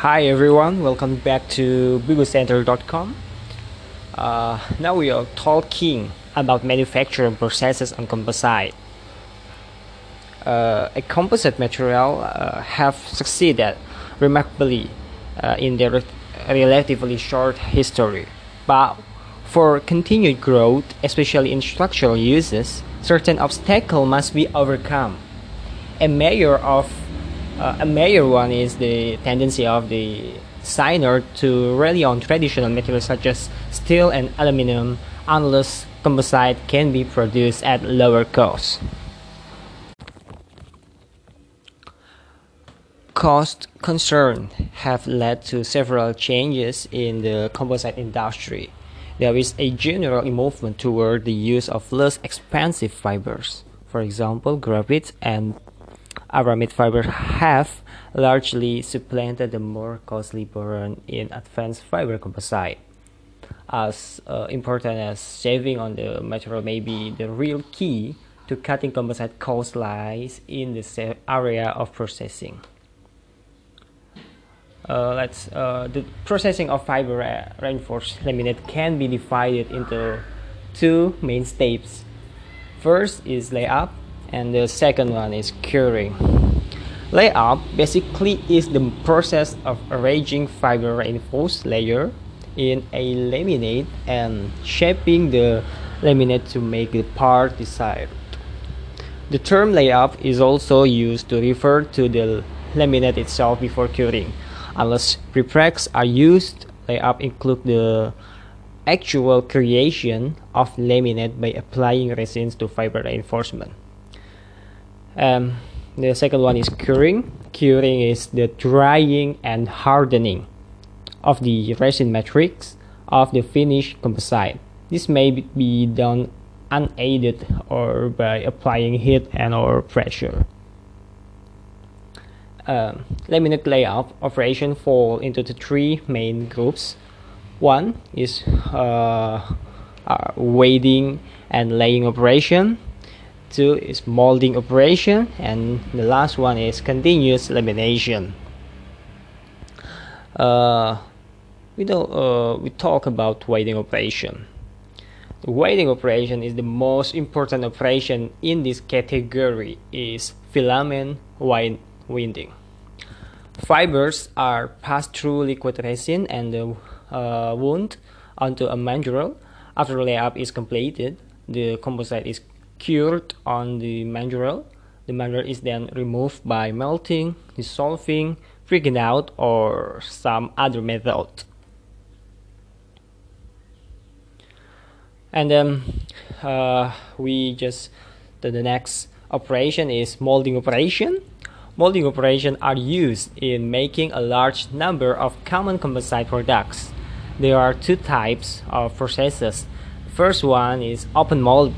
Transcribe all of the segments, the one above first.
Hi everyone, welcome back to bibocenter.com. Uh, now we are talking about manufacturing processes on composite. Uh, a composite material uh, have succeeded remarkably uh, in their relatively short history, but for continued growth, especially in structural uses, certain obstacles must be overcome. A major of uh, a major one is the tendency of the signer to rely on traditional materials such as steel and aluminum unless composite can be produced at lower cost. Cost concerns have led to several changes in the composite industry. There is a general movement toward the use of less expensive fibers. For example, graphite and aramid fibers have largely supplanted the more costly boron in advanced fiber composite. As uh, important as saving on the material may be, the real key to cutting composite cost lies in the area of processing. Uh, let's uh, the processing of fiber reinforced laminate can be divided into two main steps. First is layup, and the second one is curing. Layup basically is the process of arranging fiber reinforced layer in a laminate and shaping the laminate to make the part desired. The term layup is also used to refer to the laminate itself before curing. Unless prepregs are used, layup include the actual creation of laminate by applying resins to fiber reinforcement. Um, the second one is curing. Curing is the drying and hardening of the resin matrix of the finished composite. This may be done unaided or by applying heat and or pressure. Um, laminate layup operation fall into the three main groups. One is uh, uh, weighting and laying operation two is molding operation and the last one is continuous lamination uh, we don't uh, we talk about weighting operation. The operation is the most important operation in this category is filament winding. Fibers are passed through liquid resin and the uh, wound onto a mandrel. After layup is completed the composite is cured on the mandrel. The mandrel is then removed by melting, dissolving, freaking out, or some other method. And then uh, we just the, the next operation is molding operation. Molding operation are used in making a large number of common composite products. There are two types of processes. First one is open mold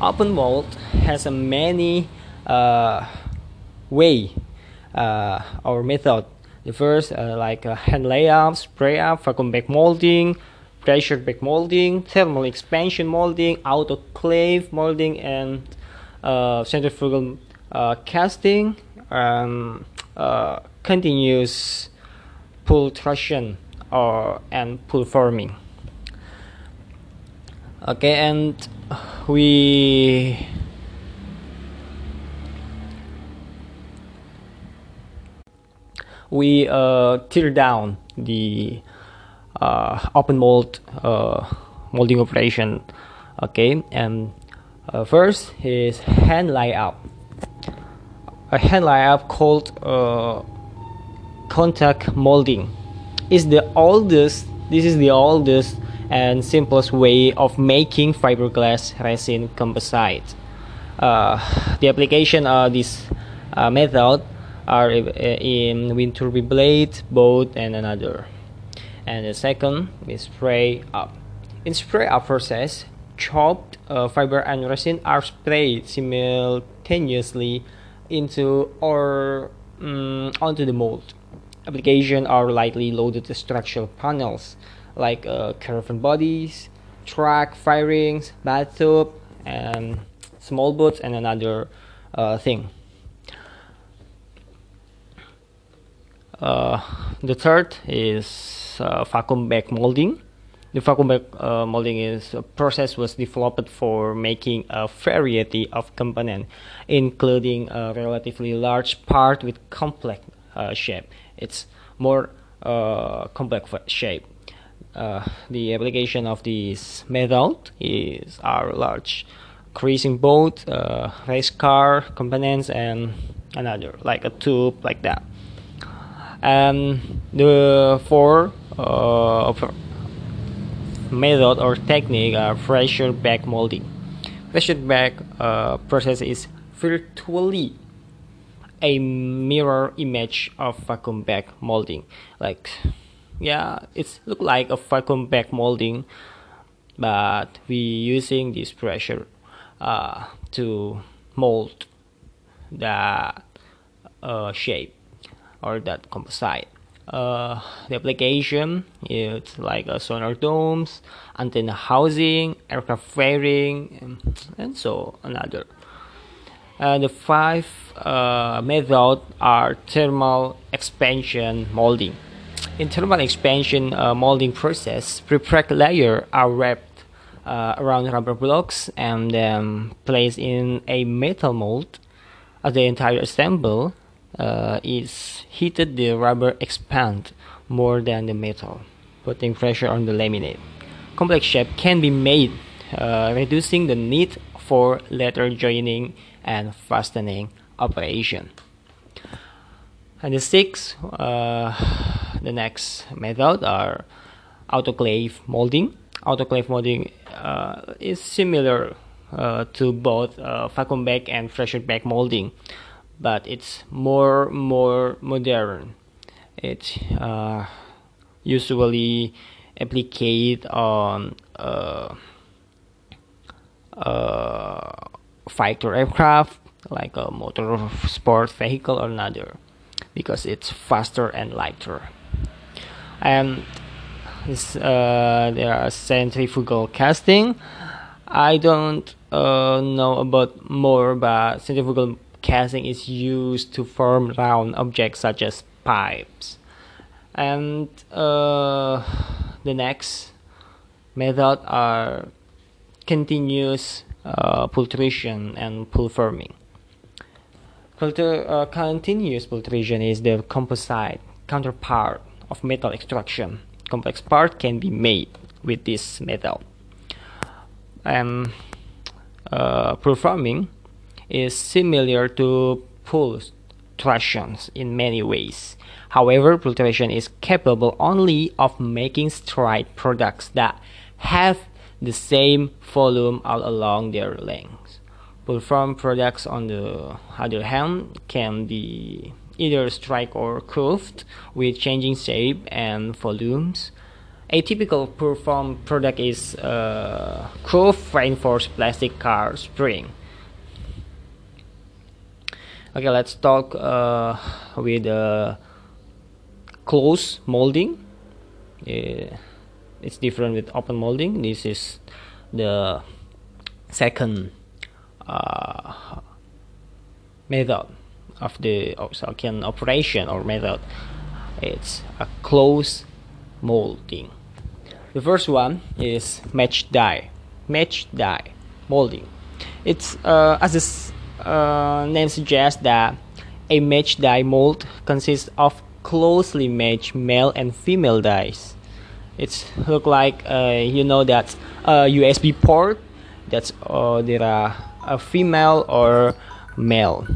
open mold has a many uh, way uh, or method. The first uh, like uh, hand layup spray up vacuum bag molding pressure bag molding thermal expansion molding autoclave molding and uh, centrifugal uh, casting um, continuous pultrusion or and pulforming okay and we we uh, tear down the uh, open mold uh, molding operation okay? And uh, first is hand layup a hand layup called uh, contact molding. Is the oldest this is the oldest and simplest way of making fiberglass resin composite. Uh, the application of this uh, method are in wind turbine blade, boat, and another. And the second is spray up. In spray up process, chopped uh, fiber and resin are sprayed simultaneously into or um, onto the mold. Application are lightly loaded structural panels like uh, caravan bodies, track fairings, bathtub, and small boats, and another uh, thing. Uh, the third is uh, vacuum bag molding. The vacuum bag uh, molding is a process was developed for making a variety of components, including a relatively large part with complex uh, shape. It's more complex shape. Uh, the application of this method is our large creasing both uh, race car components, and another like a tube like that. And the four uh, method or technique are pressure bag molding. Pressure bag uh, process is virtually a mirror image of vacuum bag molding. Like yeah it's look like a vacuum bag molding but we using this pressure uh, to mold the uh, shape or that composite. Uh, the application is like a sonar domes antenna housing aircraft fairing and, and so another. Uh, the five uh, methods are thermal expansion molding in thermal expansion uh, molding process, prepreg layer are wrapped uh, around rubber blocks and then placed in a metal mold. As the entire assemble uh, is heated, the rubber expand more than the metal, putting pressure on the laminate. Complex shape can be made, uh, reducing the need for later joining and fastening operation. And the sixth, uh, the next method are autoclave molding. Autoclave molding uh, is similar uh, to both uh, vacuum bag and pressure bag molding, but it's more more modern. It's uh, usually applied on uh, uh, fighter aircraft like a motor sport vehicle or another because it's faster and lighter and uh, there are centrifugal casting I don't uh, know about more but centrifugal casting is used to form round objects such as pipes and uh, the next method are continuous uh, pultrusion and pulverizing. Filter, uh, continuous pultrusion is the composite counterpart of metal extrusion. Complex part can be made with this metal. And uh, pulverizing is similar to pultrusions in many ways. However, pultrusion is capable only of making straight products that have the same volume all along their length. Pulverized products, on the other hand, can be either straight or curved with changing shape and volumes. A typical perform product is a curved reinforced plastic car spring. Okay, let's talk uh, with uh, close molding. Yeah, it's different with open molding. This is the second uh, method of the Osaka operation or method. It's a close molding. The first one is match die. Match die molding. It's uh, as the uh, name suggests that a match die mold consists of closely matched male and female dies. It's look like uh, you know that a USB port that's uh, there are a female or male